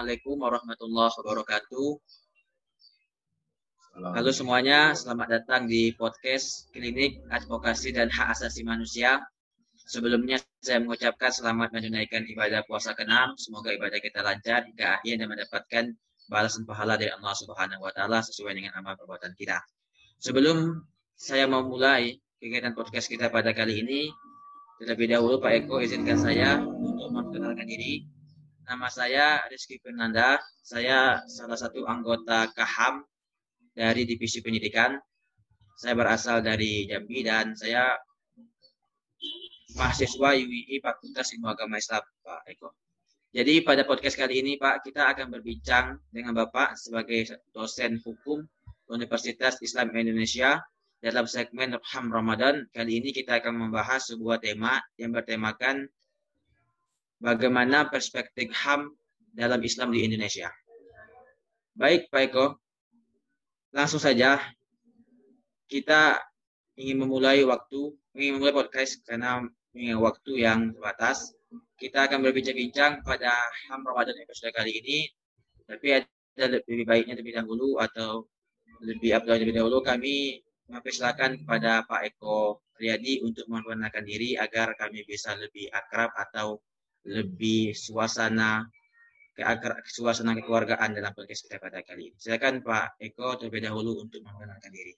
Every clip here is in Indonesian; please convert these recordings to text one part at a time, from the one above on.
Assalamualaikum warahmatullahi wabarakatuh. Halo semuanya, selamat datang di podcast Klinik Advokasi dan Hak Asasi Manusia. Sebelumnya saya mengucapkan selamat menunaikan ibadah puasa ke-6. Semoga ibadah kita lancar hingga akhir dan mendapatkan balasan pahala dari Allah Subhanahu wa taala sesuai dengan amal perbuatan kita. Sebelum saya memulai kegiatan podcast kita pada kali ini, terlebih dahulu Pak Eko izinkan saya untuk memperkenalkan diri. Nama saya Rizky Fernanda. Saya salah satu anggota KAHAM dari Divisi Pendidikan. Saya berasal dari Jambi dan saya mahasiswa UII Fakultas Ilmu Agama Islam, Pak Eko. Jadi pada podcast kali ini Pak, kita akan berbincang dengan Bapak sebagai dosen hukum Universitas Islam Indonesia dalam segmen Ham Ramadan. Kali ini kita akan membahas sebuah tema yang bertemakan bagaimana perspektif HAM dalam Islam di Indonesia. Baik Pak Eko, langsung saja kita ingin memulai waktu, ingin memulai podcast karena waktu yang terbatas kita akan berbincang-bincang pada HAM Ramadan episode kali ini. Tapi ada lebih baiknya lebih dahulu atau lebih abdul lebih dahulu kami mempersilakan kepada Pak Eko Riyadi untuk memperkenalkan diri agar kami bisa lebih akrab atau lebih suasana ke suasana kekeluargaan dalam podcast kita pada kali ini. Silakan Pak Eko terlebih dahulu untuk memperkenalkan diri.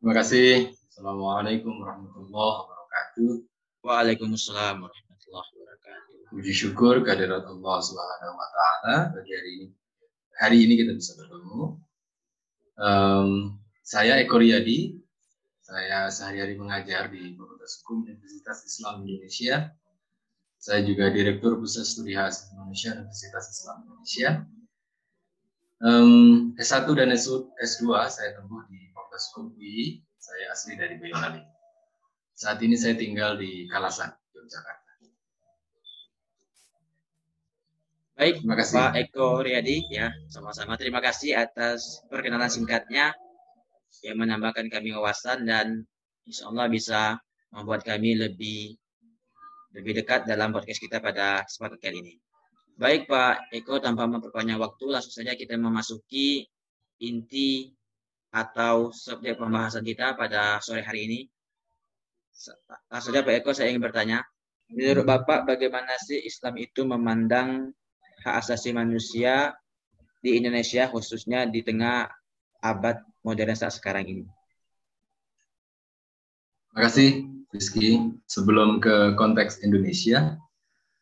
Terima kasih. Assalamualaikum warahmatullahi wabarakatuh. Waalaikumsalam warahmatullahi Puji syukur kehadirat Allah Subhanahu wa taala bagi hari ini. Hari ini kita bisa bertemu. Um, saya Eko Riyadi. Saya sehari-hari mengajar di Fakultas Hukum Universitas Islam Indonesia. Saya juga Direktur Pusat Studi Hak Indonesia Universitas Islam Indonesia. Um, S1 dan S2 saya tempuh di Fakultas UI. Saya asli dari Boyolali. Saat ini saya tinggal di Kalasan, Yogyakarta. Baik, Terima kasih. Pak Eko Riyadi ya, sama-sama. Terima kasih atas perkenalan singkatnya yang menambahkan kami wawasan dan insya Allah bisa membuat kami lebih lebih dekat dalam podcast kita pada kesempatan kali ini. Baik Pak Eko, tanpa memperpanjang waktu, langsung saja kita memasuki inti atau subjek pembahasan kita pada sore hari ini. Langsung saja Pak Eko, saya ingin bertanya, menurut Bapak bagaimana sih Islam itu memandang hak asasi manusia di Indonesia khususnya di tengah abad modern saat sekarang ini. Terima kasih Rizky. Sebelum ke konteks Indonesia,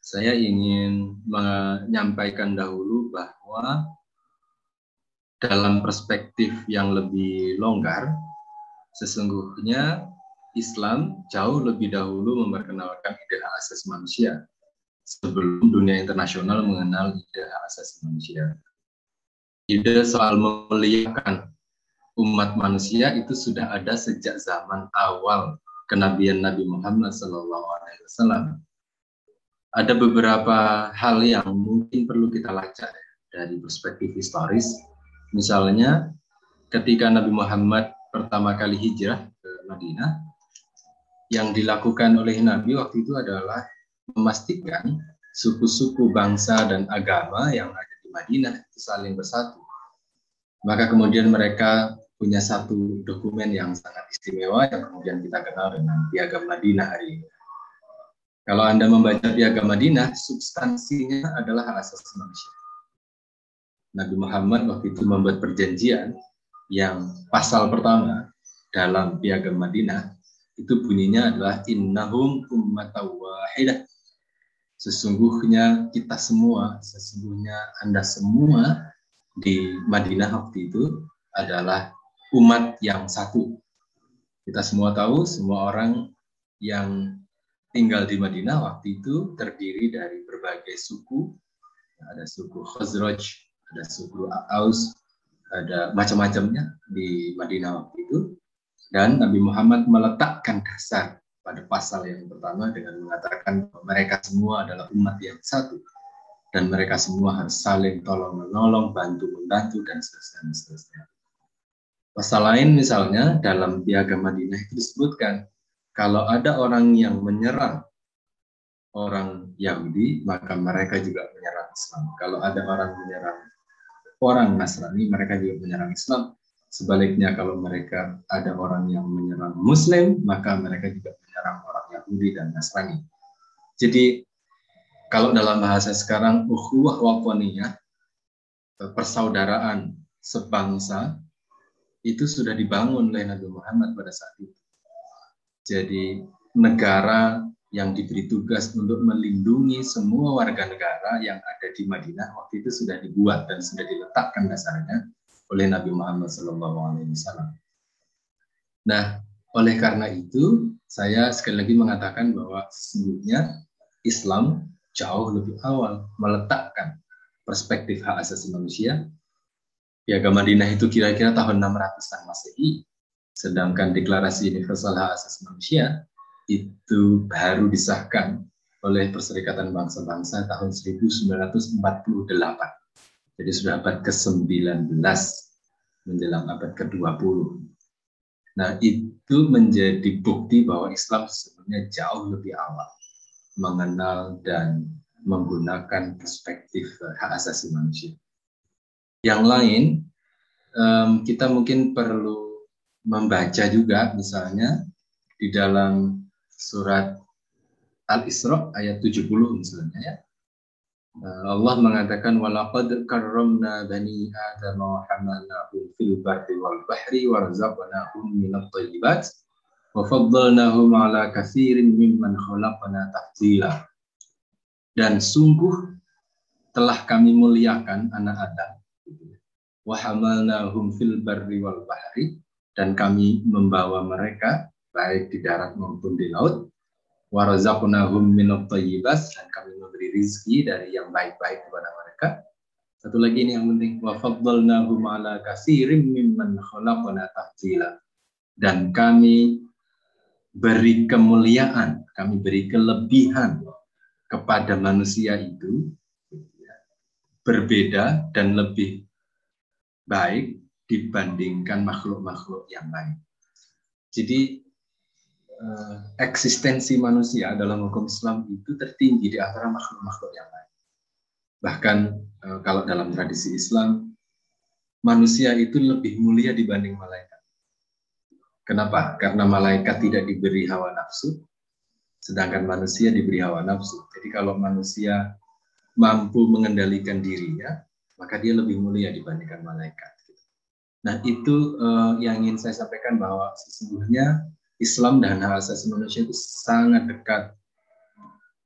saya ingin menyampaikan dahulu bahwa dalam perspektif yang lebih longgar, sesungguhnya Islam jauh lebih dahulu memperkenalkan ide hak asasi manusia sebelum dunia internasional mengenal ide hak asasi manusia. Ide soal memuliakan umat manusia itu sudah ada sejak zaman awal kenabian Nabi Muhammad SAW. Ada beberapa hal yang mungkin perlu kita lacak dari perspektif historis. Misalnya, ketika Nabi Muhammad pertama kali hijrah ke Madinah, yang dilakukan oleh Nabi waktu itu adalah memastikan suku-suku bangsa dan agama yang ada di Madinah saling bersatu. Maka kemudian mereka punya satu dokumen yang sangat istimewa yang kemudian kita kenal dengan Piagam Madinah hari ini. Kalau Anda membaca Piagam Madinah, substansinya adalah hak asasi manusia. Nabi Muhammad waktu itu membuat perjanjian yang pasal pertama dalam Piagam Madinah itu bunyinya adalah innahum ummatan wahidah sesungguhnya kita semua, sesungguhnya Anda semua di Madinah waktu itu adalah umat yang satu. Kita semua tahu, semua orang yang tinggal di Madinah waktu itu terdiri dari berbagai suku. Ada suku Khazraj, ada suku Aus, ada macam-macamnya di Madinah waktu itu. Dan Nabi Muhammad meletakkan dasar pada pasal yang pertama dengan mengatakan bahwa mereka semua adalah umat yang satu dan mereka semua harus saling tolong menolong, bantu membantu dan seterusnya. Seterusnya. Pasal lain misalnya dalam piagam Madinah itu disebutkan kalau ada orang yang menyerang orang Yahudi, maka mereka juga menyerang Islam. Kalau ada orang menyerang orang Nasrani, mereka juga menyerang Islam. Sebaliknya kalau mereka ada orang yang menyerang Muslim, maka mereka juga menyerang orang Yahudi dan Nasrani. Jadi kalau dalam bahasa sekarang ukhuwah wakoniyah, persaudaraan sebangsa itu sudah dibangun oleh Nabi Muhammad pada saat itu. Jadi negara yang diberi tugas untuk melindungi semua warga negara yang ada di Madinah waktu itu sudah dibuat dan sudah diletakkan dasarnya oleh Nabi Muhammad SAW. Nah, oleh karena itu, saya sekali lagi mengatakan bahwa sesungguhnya Islam jauh lebih awal meletakkan perspektif hak asasi manusia. Piagam Madinah itu kira-kira tahun 600-an Masehi, sedangkan Deklarasi Universal Hak Asasi Manusia itu baru disahkan oleh Perserikatan Bangsa-Bangsa tahun 1948. Jadi sudah abad ke-19 menjelang abad ke-20. Nah, itu menjadi bukti bahwa Islam sebenarnya jauh lebih awal mengenal dan menggunakan perspektif hak asasi manusia. Yang lain, kita mungkin perlu membaca juga misalnya di dalam surat Al-Isra ayat 70 misalnya ya. Eh, Allah mengatakan walaqad karramna bani adam wa hamalnahum fil barri wal bahri wa razaqnahum minat thayyibat wa faddalnahum ala katsirin mimman khalaqna tafdila. Dan sungguh telah kami muliakan anak Adam wa hamalnahum barri wal dan kami membawa mereka baik di darat maupun di laut minat thayyibas dan kami memberi rizki dari yang baik-baik kepada mereka. Satu lagi ini yang penting wa faddalnahum ala katsirin mimman khalaqna. Dan kami beri kemuliaan, kami beri kelebihan kepada manusia itu berbeda dan lebih baik dibandingkan makhluk-makhluk yang lain. Jadi uh, eksistensi manusia dalam hukum Islam itu tertinggi di antara makhluk-makhluk yang lain. Bahkan uh, kalau dalam tradisi Islam, manusia itu lebih mulia dibanding malaikat. Kenapa? Karena malaikat tidak diberi hawa nafsu, sedangkan manusia diberi hawa nafsu. Jadi kalau manusia mampu mengendalikan dirinya, maka dia lebih mulia dibandingkan malaikat. Nah itu uh, yang ingin saya sampaikan bahwa sesungguhnya Islam dan hak asasi manusia itu sangat dekat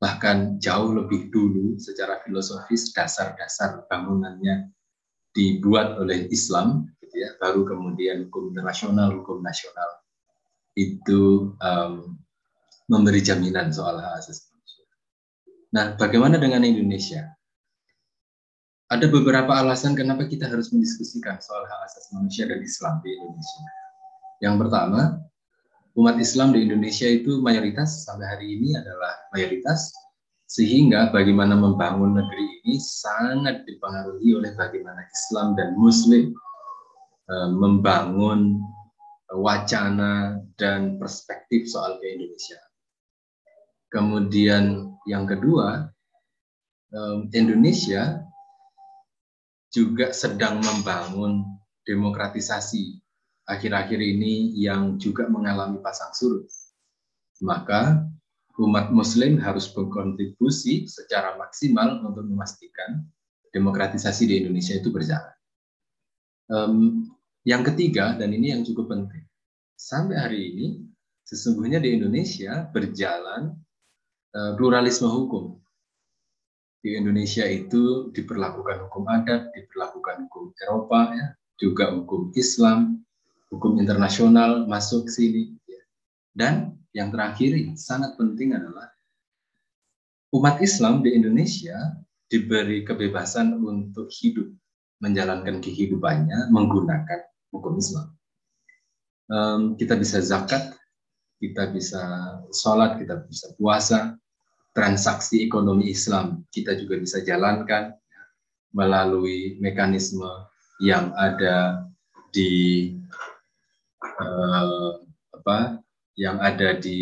bahkan jauh lebih dulu secara filosofis dasar-dasar bangunannya dibuat oleh Islam gitu ya baru kemudian hukum internasional hukum nasional itu um, memberi jaminan soal hak asasi manusia. Nah, bagaimana dengan Indonesia? Ada beberapa alasan kenapa kita harus mendiskusikan soal hak asasi manusia dan Islam di Indonesia. Yang pertama, umat Islam di Indonesia itu mayoritas sampai hari ini adalah mayoritas sehingga bagaimana membangun negeri ini sangat dipengaruhi oleh bagaimana Islam dan Muslim e, membangun wacana dan perspektif soal ke Indonesia. Kemudian yang kedua, e, Indonesia juga sedang membangun demokratisasi akhir-akhir ini yang juga mengalami pasang surut. Maka umat muslim harus berkontribusi secara maksimal untuk memastikan demokratisasi di Indonesia itu berjalan. Um, yang ketiga, dan ini yang cukup penting, sampai hari ini sesungguhnya di Indonesia berjalan uh, pluralisme hukum. Di Indonesia itu diperlakukan hukum adat, diperlakukan hukum Eropa, ya, juga hukum Islam, hukum internasional masuk sini. Dan yang terakhir yang sangat penting adalah umat Islam di Indonesia diberi kebebasan untuk hidup, menjalankan kehidupannya menggunakan hukum Islam. Um, kita bisa zakat, kita bisa sholat, kita bisa puasa, transaksi ekonomi Islam kita juga bisa jalankan melalui mekanisme yang ada di uh, apa yang ada di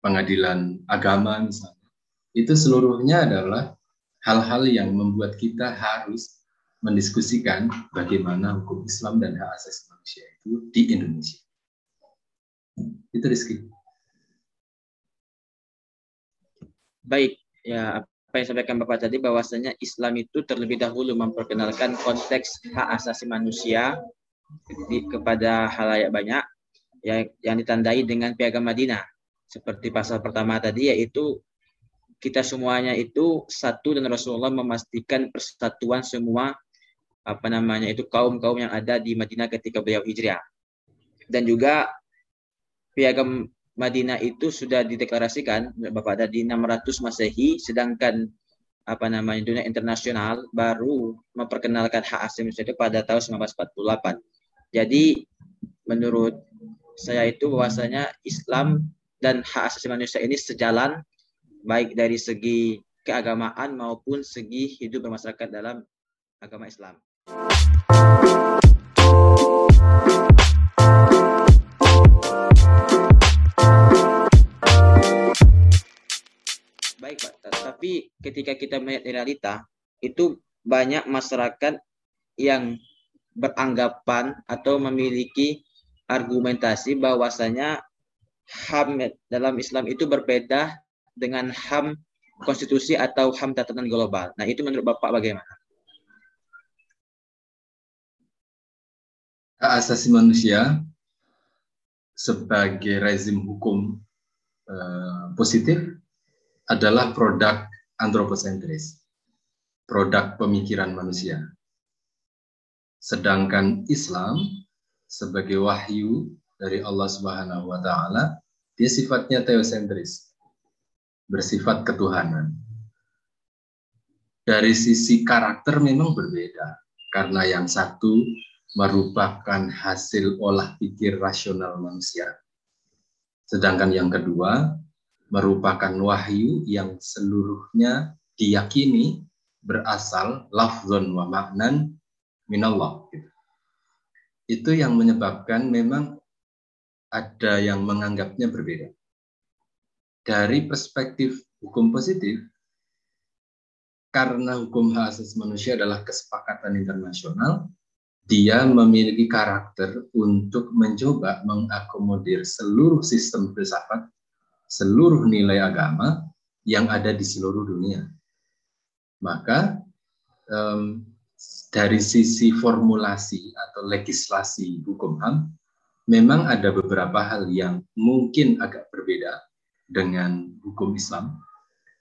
pengadilan agama misalnya itu seluruhnya adalah hal-hal yang membuat kita harus mendiskusikan bagaimana hukum Islam dan hak asasi manusia itu di Indonesia. Itu Rizky. Baik, ya apa yang sampaikan Bapak tadi bahwasanya Islam itu terlebih dahulu memperkenalkan konteks hak asasi manusia di, kepada halayak banyak yang, yang ditandai dengan piagam Madinah. Seperti pasal pertama tadi yaitu kita semuanya itu satu dan Rasulullah memastikan persatuan semua apa namanya itu kaum-kaum yang ada di Madinah ketika beliau hijrah. Dan juga piagam Madinah itu sudah dideklarasikan Bapak di 600 Masehi sedangkan apa namanya dunia internasional baru memperkenalkan hak asasi manusia itu pada tahun 1948. Jadi menurut saya itu bahwasanya Islam dan hak asasi manusia ini sejalan baik dari segi keagamaan maupun segi hidup bermasyarakat dalam agama Islam. Tapi ketika kita melihat realita, itu banyak masyarakat yang beranggapan atau memiliki argumentasi bahwasanya HAM dalam Islam itu berbeda dengan HAM konstitusi atau HAM tatanan global. Nah, itu menurut Bapak bagaimana? Hak asasi manusia sebagai rezim hukum uh, positif adalah produk antroposentris, produk pemikiran manusia. Sedangkan Islam sebagai wahyu dari Allah Subhanahu wa taala, dia sifatnya teosentris, bersifat ketuhanan. Dari sisi karakter memang berbeda, karena yang satu merupakan hasil olah pikir rasional manusia. Sedangkan yang kedua merupakan wahyu yang seluruhnya diyakini berasal lafzon wa maknan minallah. Itu yang menyebabkan memang ada yang menganggapnya berbeda dari perspektif hukum positif, karena hukum hak asasi manusia adalah kesepakatan internasional, dia memiliki karakter untuk mencoba mengakomodir seluruh sistem filsafat, seluruh nilai agama yang ada di seluruh dunia. Maka um, dari sisi formulasi atau legislasi hukum HAM, memang ada beberapa hal yang mungkin agak berbeda dengan hukum Islam,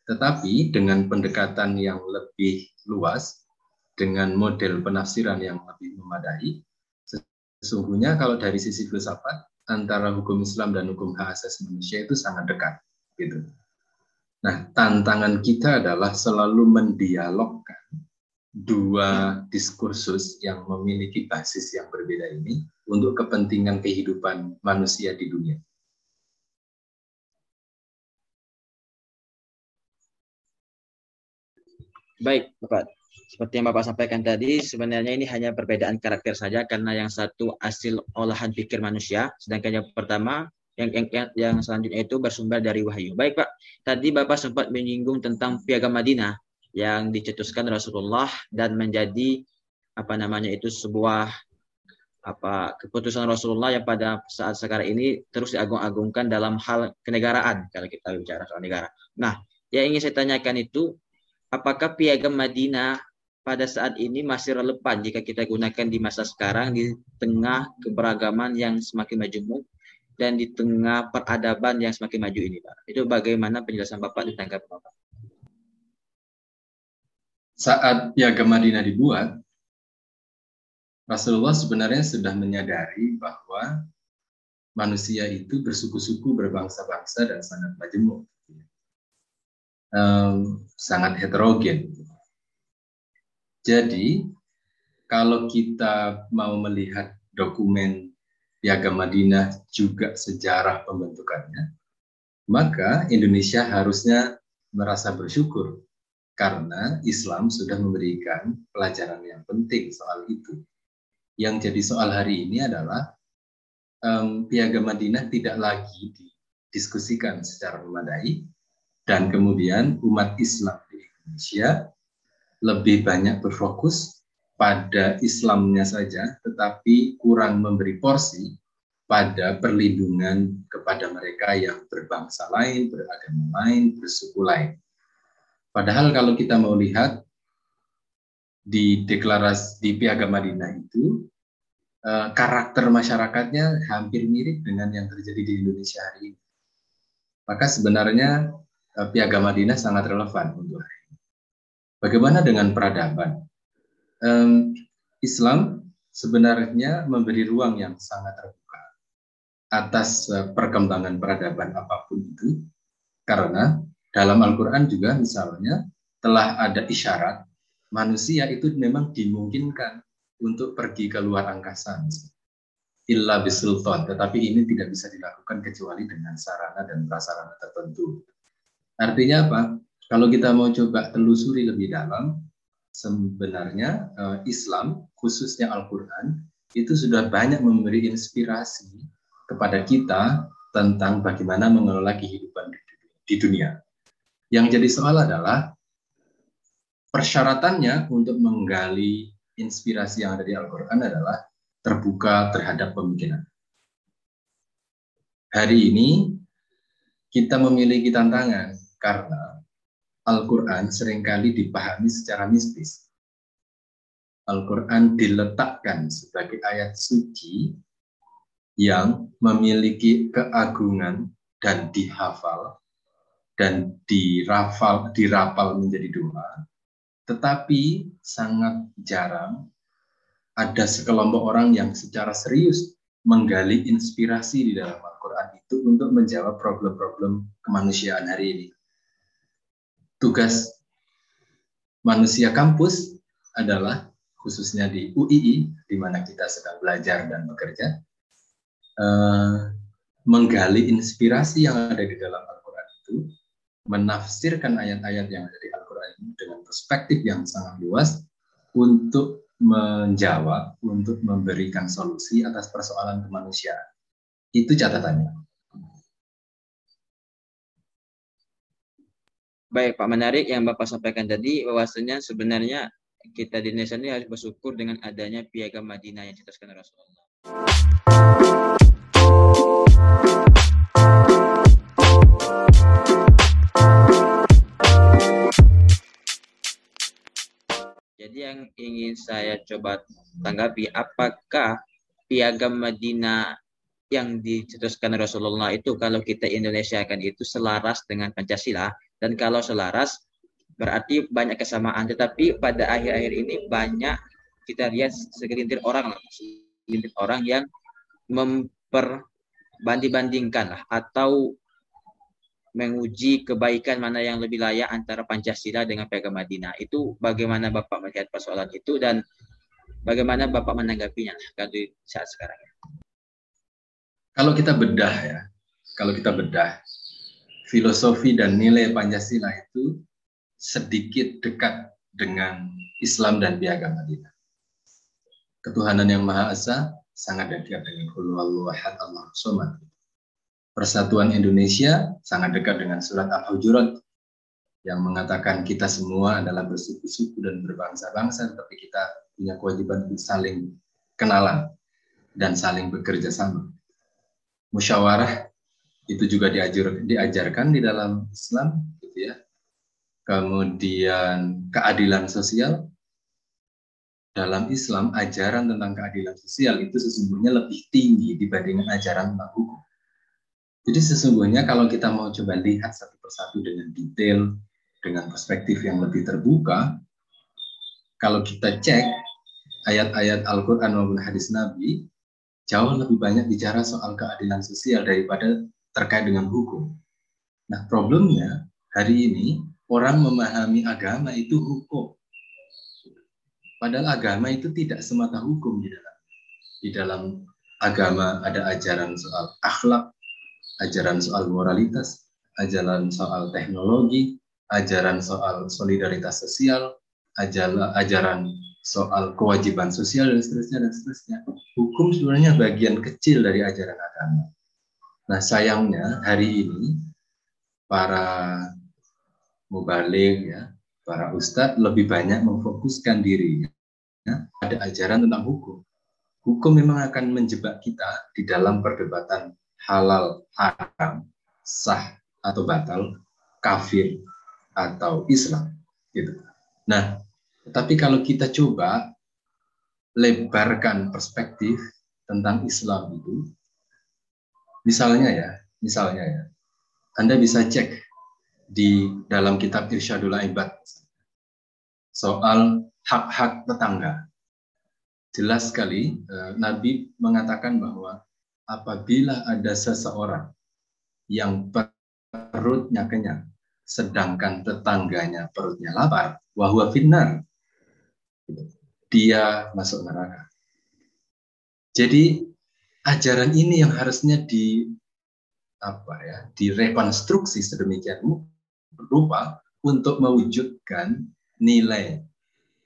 tetapi dengan pendekatan yang lebih luas, dengan model penafsiran yang lebih memadai, sesungguhnya kalau dari sisi filsafat antara hukum Islam dan hukum hak asasi manusia itu sangat dekat, gitu. Nah, tantangan kita adalah selalu mendialogkan dua diskursus yang memiliki basis yang berbeda ini untuk kepentingan kehidupan manusia di dunia. Baik, Bapak. Seperti yang Bapak sampaikan tadi, sebenarnya ini hanya perbedaan karakter saja karena yang satu hasil olahan pikir manusia, sedangkan yang pertama yang yang, yang, selanjutnya itu bersumber dari wahyu. Baik, Pak. Tadi Bapak sempat menyinggung tentang piagam Madinah yang dicetuskan Rasulullah dan menjadi apa namanya itu sebuah apa keputusan Rasulullah yang pada saat sekarang ini terus diagung-agungkan dalam hal kenegaraan kalau kita bicara soal negara. Nah, yang ingin saya tanyakan itu apakah piagam Madinah pada saat ini masih relevan jika kita gunakan di masa sekarang di tengah keberagaman yang semakin majemuk dan di tengah peradaban yang semakin maju ini, Pak. Itu bagaimana penjelasan Bapak tentang Bapak? Saat piagam Madinah dibuat, Rasulullah sebenarnya sudah menyadari bahwa manusia itu bersuku-suku, berbangsa-bangsa, dan sangat majemuk um, sangat heterogen. Jadi, kalau kita mau melihat dokumen Piagam Madinah juga sejarah pembentukannya, maka Indonesia harusnya merasa bersyukur karena Islam sudah memberikan pelajaran yang penting soal itu. Yang jadi soal hari ini adalah um, Piagam Madinah tidak lagi didiskusikan secara memadai, Dan kemudian umat Islam di Indonesia lebih banyak berfokus pada Islamnya saja, tetapi kurang memberi porsi pada perlindungan kepada mereka yang berbangsa lain, beragama lain, bersuku lain. Padahal kalau kita mau lihat di deklarasi di Piagam Madinah itu eh, karakter masyarakatnya hampir mirip dengan yang terjadi di Indonesia hari ini. Maka sebenarnya eh, Piagam Madinah sangat relevan untuk hari ini. Bagaimana dengan peradaban? Islam sebenarnya memberi ruang yang sangat terbuka atas eh, perkembangan peradaban apa pun itu, karena dalam Al-Quran juga misalnya telah ada isyarat manusia itu memang dimungkinkan untuk pergi ke luar angkasa. Illa bisultan, tetapi ini tidak bisa dilakukan kecuali dengan sarana dan prasarana tertentu. Artinya apa? Kalau kita mau coba telusuri lebih dalam, sebenarnya eh, Islam, khususnya Al-Quran, itu sudah banyak memberi inspirasi kepada kita tentang bagaimana mengelola kehidupan di dunia. Yang jadi soal adalah persyaratannya untuk menggali inspirasi yang ada di Al-Quran adalah terbuka terhadap pemikiran. Hari ini kita memiliki tantangan karena Al-Quran sering kali dipahami secara mistis. Al-Quran diletakkan sebagai ayat suci yang memiliki keagungan dan dihafal dan dirafal dirapal menjadi doa tetapi sangat jarang ada sekelompok orang yang secara serius menggali inspirasi di dalam Al-Quran itu untuk menjawab problem-problem kemanusiaan hari ini. Tugas manusia kampus adalah khususnya di UII, di mana kita sedang belajar dan bekerja, eh, menggali inspirasi yang ada di dalam Al-Quran itu, menafsirkan ayat-ayat yang ada di Al-Quran dengan perspektif yang sangat luas untuk menjawab, untuk memberikan solusi atas persoalan kemanusiaan. Itu catatannya. Baik Pak, menarik yang Bapak sampaikan tadi bahwasanya sebenarnya kita di Indonesia ini harus bersyukur dengan adanya piagam Madinah yang dicetuskan Rasulullah. Jadi yang ingin saya coba tanggapi, apakah piagam Madinah yang dicetuskan Rasulullah itu kalau kita Indonesia kan itu selaras dengan Pancasila dan kalau selaras berarti banyak kesamaan tetapi pada akhir-akhir ini banyak kita lihat segelintir orang segelintir orang yang memperbanding-bandingkan atau menguji kebaikan mana yang lebih layak antara Pancasila dengan Piagam Madinah. Itu bagaimana Bapak melihat persoalan itu dan bagaimana Bapak menanggapinya di saat sekarang? Kalau kita bedah ya, kalau kita bedah filosofi dan nilai Pancasila itu sedikit dekat dengan Islam dan Piagam Madinah. Ketuhanan yang Maha Esa sangat dekat dengan Hulul Allah Somad Persatuan Indonesia sangat dekat dengan surat Al-Hujurat yang mengatakan kita semua adalah bersuku-suku dan berbangsa-bangsa, tapi kita punya kewajiban untuk saling kenalan dan saling bekerja sama. Musyawarah itu juga diajar, diajarkan di dalam Islam, gitu ya. Kemudian keadilan sosial dalam Islam ajaran tentang keadilan sosial itu sesungguhnya lebih tinggi dibandingkan ajaran tentang hukum. Jadi sesungguhnya kalau kita mau coba lihat satu persatu dengan detail, dengan perspektif yang lebih terbuka, kalau kita cek ayat-ayat Al-Quran maupun hadis Nabi, jauh lebih banyak bicara soal keadilan sosial daripada terkait dengan hukum. Nah problemnya hari ini orang memahami agama itu hukum. Padahal agama itu tidak semata hukum di dalam. Di dalam agama ada ajaran soal akhlak, ajaran soal moralitas, ajaran soal teknologi, ajaran soal solidaritas sosial, ajaran, soal kewajiban sosial dan seterusnya dan seterusnya. Hukum sebenarnya bagian kecil dari ajaran agama. Nah sayangnya hari ini para mubalik ya, para ustadz lebih banyak memfokuskan dirinya ya, pada ajaran tentang hukum. Hukum memang akan menjebak kita di dalam perdebatan halal haram, sah atau batal, kafir atau Islam gitu. Nah, tapi kalau kita coba lebarkan perspektif tentang Islam itu, misalnya ya, misalnya ya, Anda bisa cek di dalam kitab Irsyadul Ibad soal hak-hak tetangga. Jelas sekali eh, Nabi mengatakan bahwa apabila ada seseorang yang perutnya kenyang, sedangkan tetangganya perutnya lapar, wahwa finnar, dia masuk neraka. Jadi ajaran ini yang harusnya di apa ya, direkonstruksi sedemikian rupa untuk mewujudkan nilai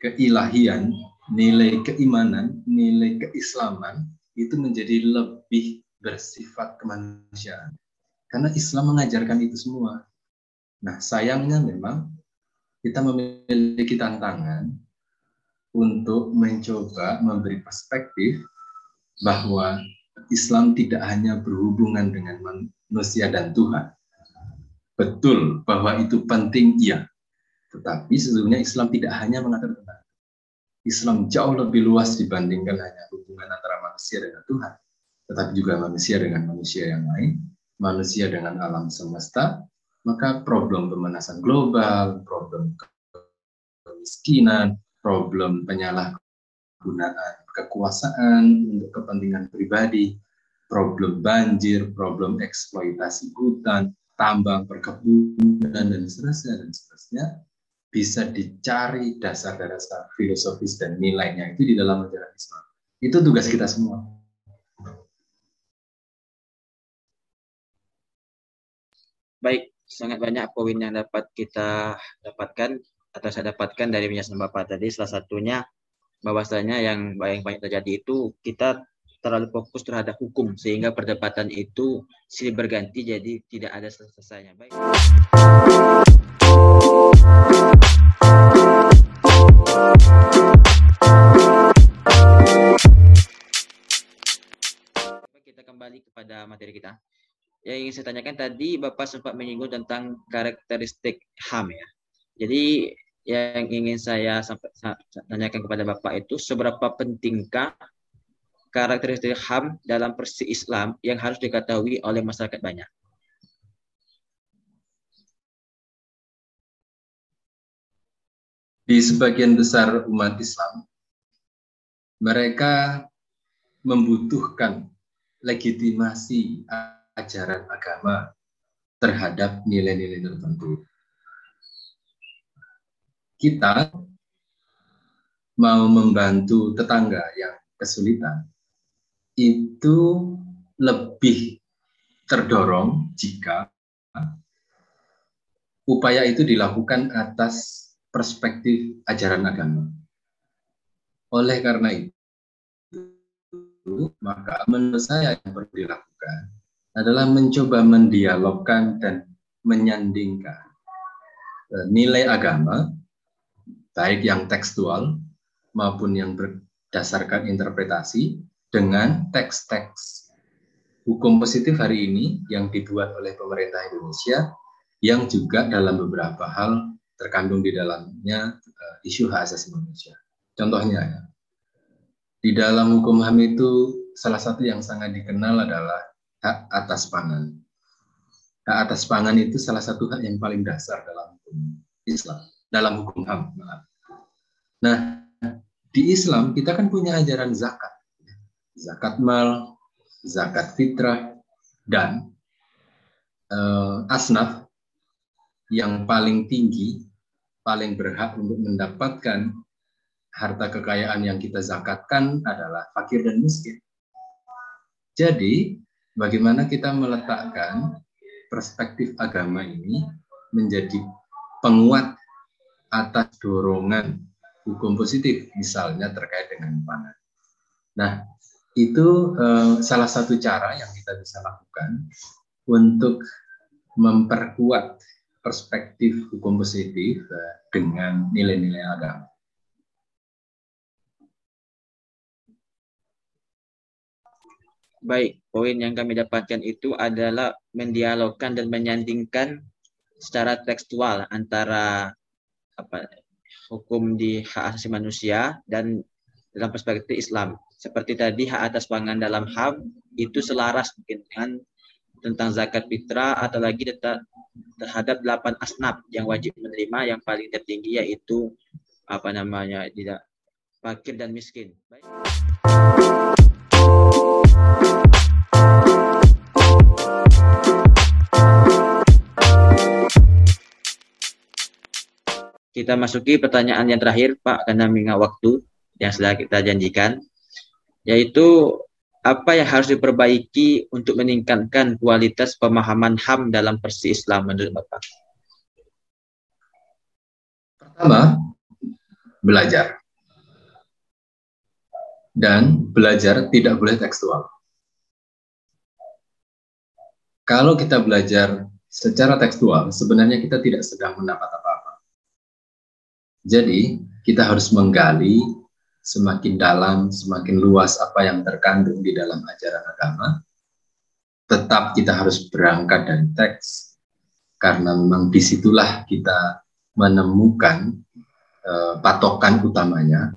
keilahian, nilai keimanan, nilai keislaman itu menjadi lebih bersifat kemanusiaan. Karena Islam mengajarkan itu semua. Nah, sayangnya memang kita memiliki tantangan untuk mencoba memberi perspektif bahwa Islam tidak hanya berhubungan dengan manusia dan Tuhan. Betul bahwa itu penting, iya. Tetapi sesungguhnya Islam tidak hanya mengatur tentang Islam jauh lebih luas dibandingkan hanya hubungan antara manusia dengan Tuhan, tetapi juga manusia dengan manusia yang lain, manusia dengan alam semesta, maka problem pemanasan global, problem kemiskinan, problem penyalahgunaan kekuasaan untuk kepentingan pribadi, problem banjir, problem eksploitasi hutan, tambang, perkebunan, dan seterusnya, dan seterusnya, bisa dicari dasar-dasar filosofis dan nilainya itu di dalam ajaran Islam. Itu tugas kita semua. Baik, sangat banyak poin yang dapat kita dapatkan atau saya dapatkan dari penjelasan Bapak tadi. Salah satunya bahwasanya yang banyak banyak terjadi itu kita terlalu fokus terhadap hukum sehingga perdebatan itu silih berganti jadi tidak ada selesainya. Baik. Kita kembali kepada materi kita. Yang ingin saya tanyakan tadi Bapak sempat menyinggung tentang karakteristik HAM ya. Jadi yang ingin saya sampai tanyakan kepada Bapak itu seberapa pentingkah karakteristik HAM dalam persi Islam yang harus diketahui oleh masyarakat banyak? di sebagian besar umat Islam, mereka membutuhkan legitimasi ajaran agama terhadap nilai-nilai tertentu. Kita mau membantu tetangga yang kesulitan, itu lebih terdorong jika upaya itu dilakukan atas perspektif ajaran agama. Oleh karena itu, maka menurut saya yang perlu dilakukan adalah mencoba mendialogkan dan menyandingkan eh, nilai agama, baik yang tekstual maupun yang berdasarkan interpretasi, dengan teks-teks hukum positif hari ini yang dibuat oleh pemerintah Indonesia yang juga dalam beberapa hal terkandung di dalamnya uh, isu hak asasi manusia. Contohnya ya, di dalam hukum HAM itu salah satu yang sangat dikenal adalah hak atas pangan. Hak atas pangan itu salah satu hak yang paling dasar dalam hukum Islam, dalam hukum HAM. Nah, di Islam kita kan punya ajaran zakat. Zakat mal, zakat fitrah, dan uh, asnaf yang paling tinggi paling berhak untuk mendapatkan harta kekayaan yang kita zakatkan adalah fakir dan miskin. Jadi, bagaimana kita meletakkan perspektif agama ini menjadi penguat atas dorongan hukum positif, misalnya terkait dengan pangan. Nah, itu eh, salah satu cara yang kita bisa lakukan untuk memperkuat perspektif hukum positif uh, dengan nilai-nilai agama. Baik, poin yang kami dapatkan itu adalah mendialogkan dan menyandingkan secara tekstual antara apa hukum di hak asasi manusia dan dalam perspektif Islam. Seperti tadi hak atas pangan dalam HAM itu selaras dengan tentang zakat fitrah atau lagi terhadap delapan asnaf yang wajib menerima yang paling tertinggi yaitu apa namanya tidak fakir dan miskin. Baik. Kita masuki pertanyaan yang terakhir, Pak, karena mengingat waktu yang sudah kita janjikan, yaitu apa yang harus diperbaiki untuk meningkatkan kualitas pemahaman HAM dalam persi Islam menurut Bapak? Pertama, belajar. Dan belajar tidak boleh tekstual. Kalau kita belajar secara tekstual, sebenarnya kita tidak sedang mendapat apa jadi kita harus menggali semakin dalam, semakin luas apa yang terkandung di dalam ajaran agama. Tetap kita harus berangkat dari teks, karena memang di situlah kita menemukan uh, patokan utamanya,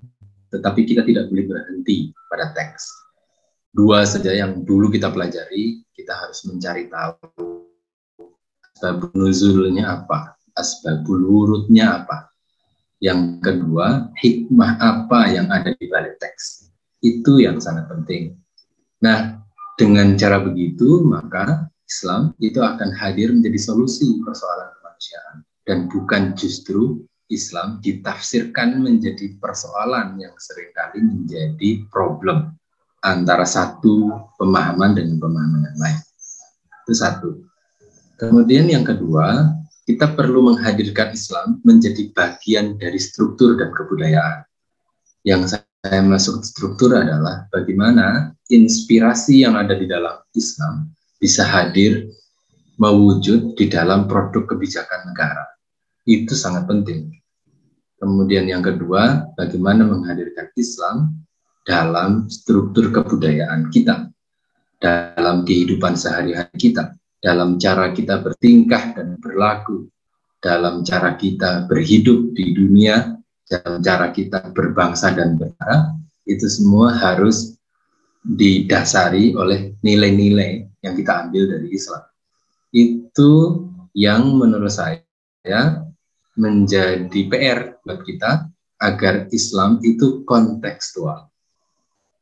tetapi kita tidak boleh berhenti pada teks. Dua saja yang dulu kita pelajari, kita harus mencari tahu asbabul nuzulnya apa, asbabul wurudnya apa, yang kedua, hikmah apa yang ada di balik teks. Itu yang sangat penting. Nah, dengan cara begitu, maka Islam itu akan hadir menjadi solusi persoalan kemanusiaan. Dan bukan justru Islam ditafsirkan menjadi persoalan yang sering kali menjadi problem antara satu pemahaman dengan pemahaman yang lain. Itu satu. Kemudian yang kedua, kita perlu menghadirkan Islam menjadi bagian dari struktur dan kebudayaan. Yang saya masuk struktur adalah bagaimana inspirasi yang ada di dalam Islam bisa hadir mewujud di dalam produk kebijakan negara. Itu sangat penting. Kemudian yang kedua, bagaimana menghadirkan Islam dalam struktur kebudayaan kita, dalam kehidupan sehari-hari kita dalam cara kita bertingkah dan berlaku, dalam cara kita berhidup di dunia, dalam cara kita berbangsa dan bernegara, itu semua harus didasari oleh nilai-nilai yang kita ambil dari Islam. Itu yang menurut saya menjadi PR buat kita agar Islam itu kontekstual.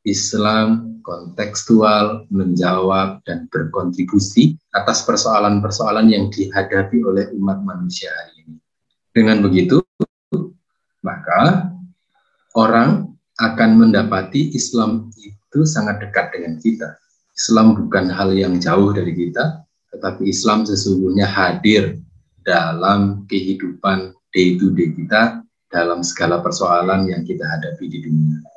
Islam kontekstual menjawab dan berkontribusi atas persoalan-persoalan yang dihadapi oleh umat manusia hari ini. Dengan begitu, maka orang akan mendapati Islam itu sangat dekat dengan kita. Islam bukan hal yang jauh dari kita, tetapi Islam sesungguhnya hadir dalam kehidupan day to day kita dalam segala persoalan yang kita hadapi di dunia.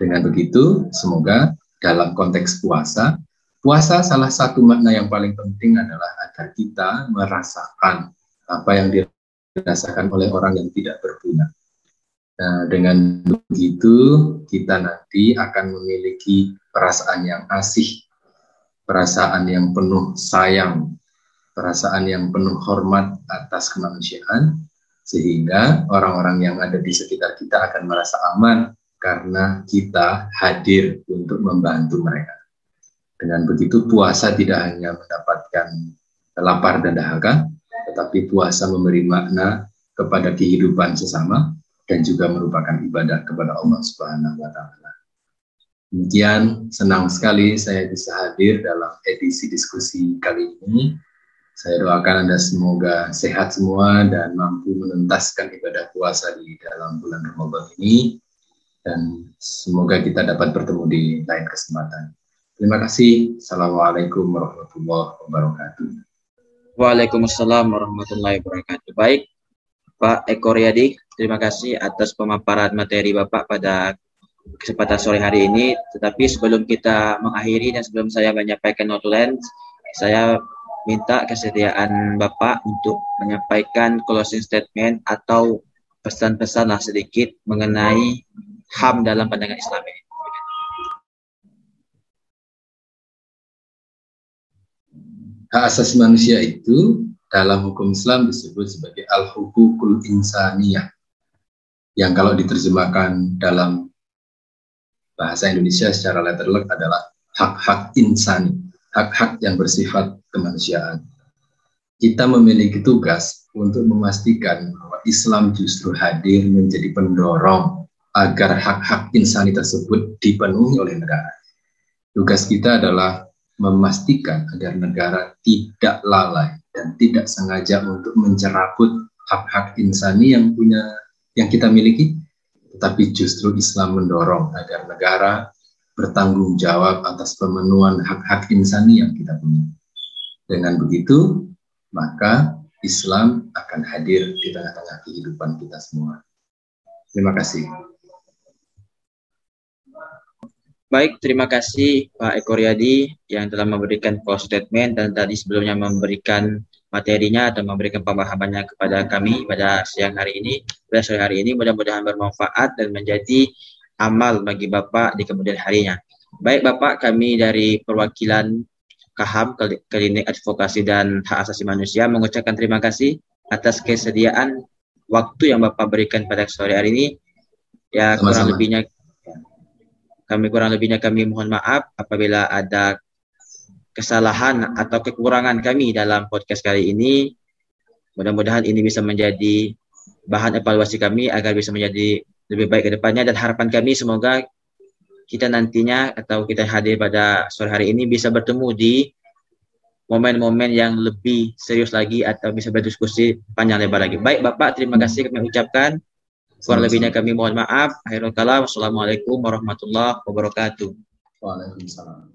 Dengan begitu, semoga dalam konteks puasa, puasa salah satu makna yang paling penting adalah agar kita merasakan apa yang dirasakan oleh orang yang tidak berguna. Nah, dengan begitu, kita nanti akan memiliki perasaan yang asih, perasaan yang penuh sayang, perasaan yang penuh hormat atas kemanusiaan, sehingga orang-orang yang ada di sekitar kita akan merasa aman karena kita hadir untuk membantu mereka. Dengan begitu puasa tidak hanya mendapatkan lapar dan dahaga, tetapi puasa memberi makna kepada kehidupan sesama dan juga merupakan ibadah kepada Allah Subhanahu wa taala. Demikian senang sekali saya bisa hadir dalam edisi diskusi kali ini. Saya doakan Anda semoga sehat semua dan mampu menuntaskan ibadah puasa di dalam bulan Ramadan ini dan semoga kita dapat bertemu di lain kesempatan. Terima kasih. Assalamualaikum warahmatullahi wabarakatuh. Waalaikumsalam warahmatullahi wabarakatuh. Baik, Pak Eko Riyadi, terima kasih atas pemaparan materi Bapak pada kesempatan sore hari ini. Tetapi sebelum kita mengakhiri dan sebelum saya menyampaikan notulen, saya minta kesediaan Bapak untuk menyampaikan closing statement atau pesan-pesan lah sedikit mengenai HAM dalam pandangan Islam ini. Hak asasi manusia itu dalam hukum Islam disebut sebagai al-hukukul insaniyah. Yang kalau diterjemahkan dalam bahasa Indonesia secara letterlek adalah hak-hak insani, hak-hak yang bersifat kemanusiaan. Kita memiliki tugas untuk memastikan bahwa Islam justru hadir menjadi pendorong agar hak-hak insani tersebut dipenuhi oleh negara. Tugas kita adalah memastikan agar negara tidak lalai dan tidak sengaja untuk mencerabut hak-hak insani yang punya yang kita miliki, tetapi justru Islam mendorong agar negara bertanggung jawab atas pemenuhan hak-hak insani yang kita punya. Dengan begitu, maka Islam akan hadir di tengah-tengah kehidupan kita semua. Terima kasih. Baik, terima kasih Pak Eko Riyadi yang telah memberikan close statement dan tadi sebelumnya memberikan materinya atau memberikan pemahamannya kepada kami pada siang hari ini, pada sore hari ini. Mudah-mudahan bermanfaat dan menjadi amal bagi Bapak di kemudian harinya. Baik Bapak, kami dari perwakilan KAHAM, Klinik Advokasi dan Hak Asasi Manusia, mengucapkan terima kasih atas kesediaan waktu yang Bapak berikan pada sore hari ini. Ya, Sama-sama. kurang lebihnya kami kurang lebihnya kami mohon maaf apabila ada kesalahan atau kekurangan kami dalam podcast kali ini. Mudah-mudahan ini bisa menjadi bahan evaluasi kami agar bisa menjadi lebih baik ke depannya dan harapan kami semoga kita nantinya atau kita hadir pada sore hari ini bisa bertemu di momen-momen yang lebih serius lagi atau bisa berdiskusi panjang lebar lagi. Baik Bapak, terima kasih kami ucapkan. Kurang lebihnya kami mohon maaf. Akhirul kalam. Assalamualaikum warahmatullahi wabarakatuh. Waalaikumsalam.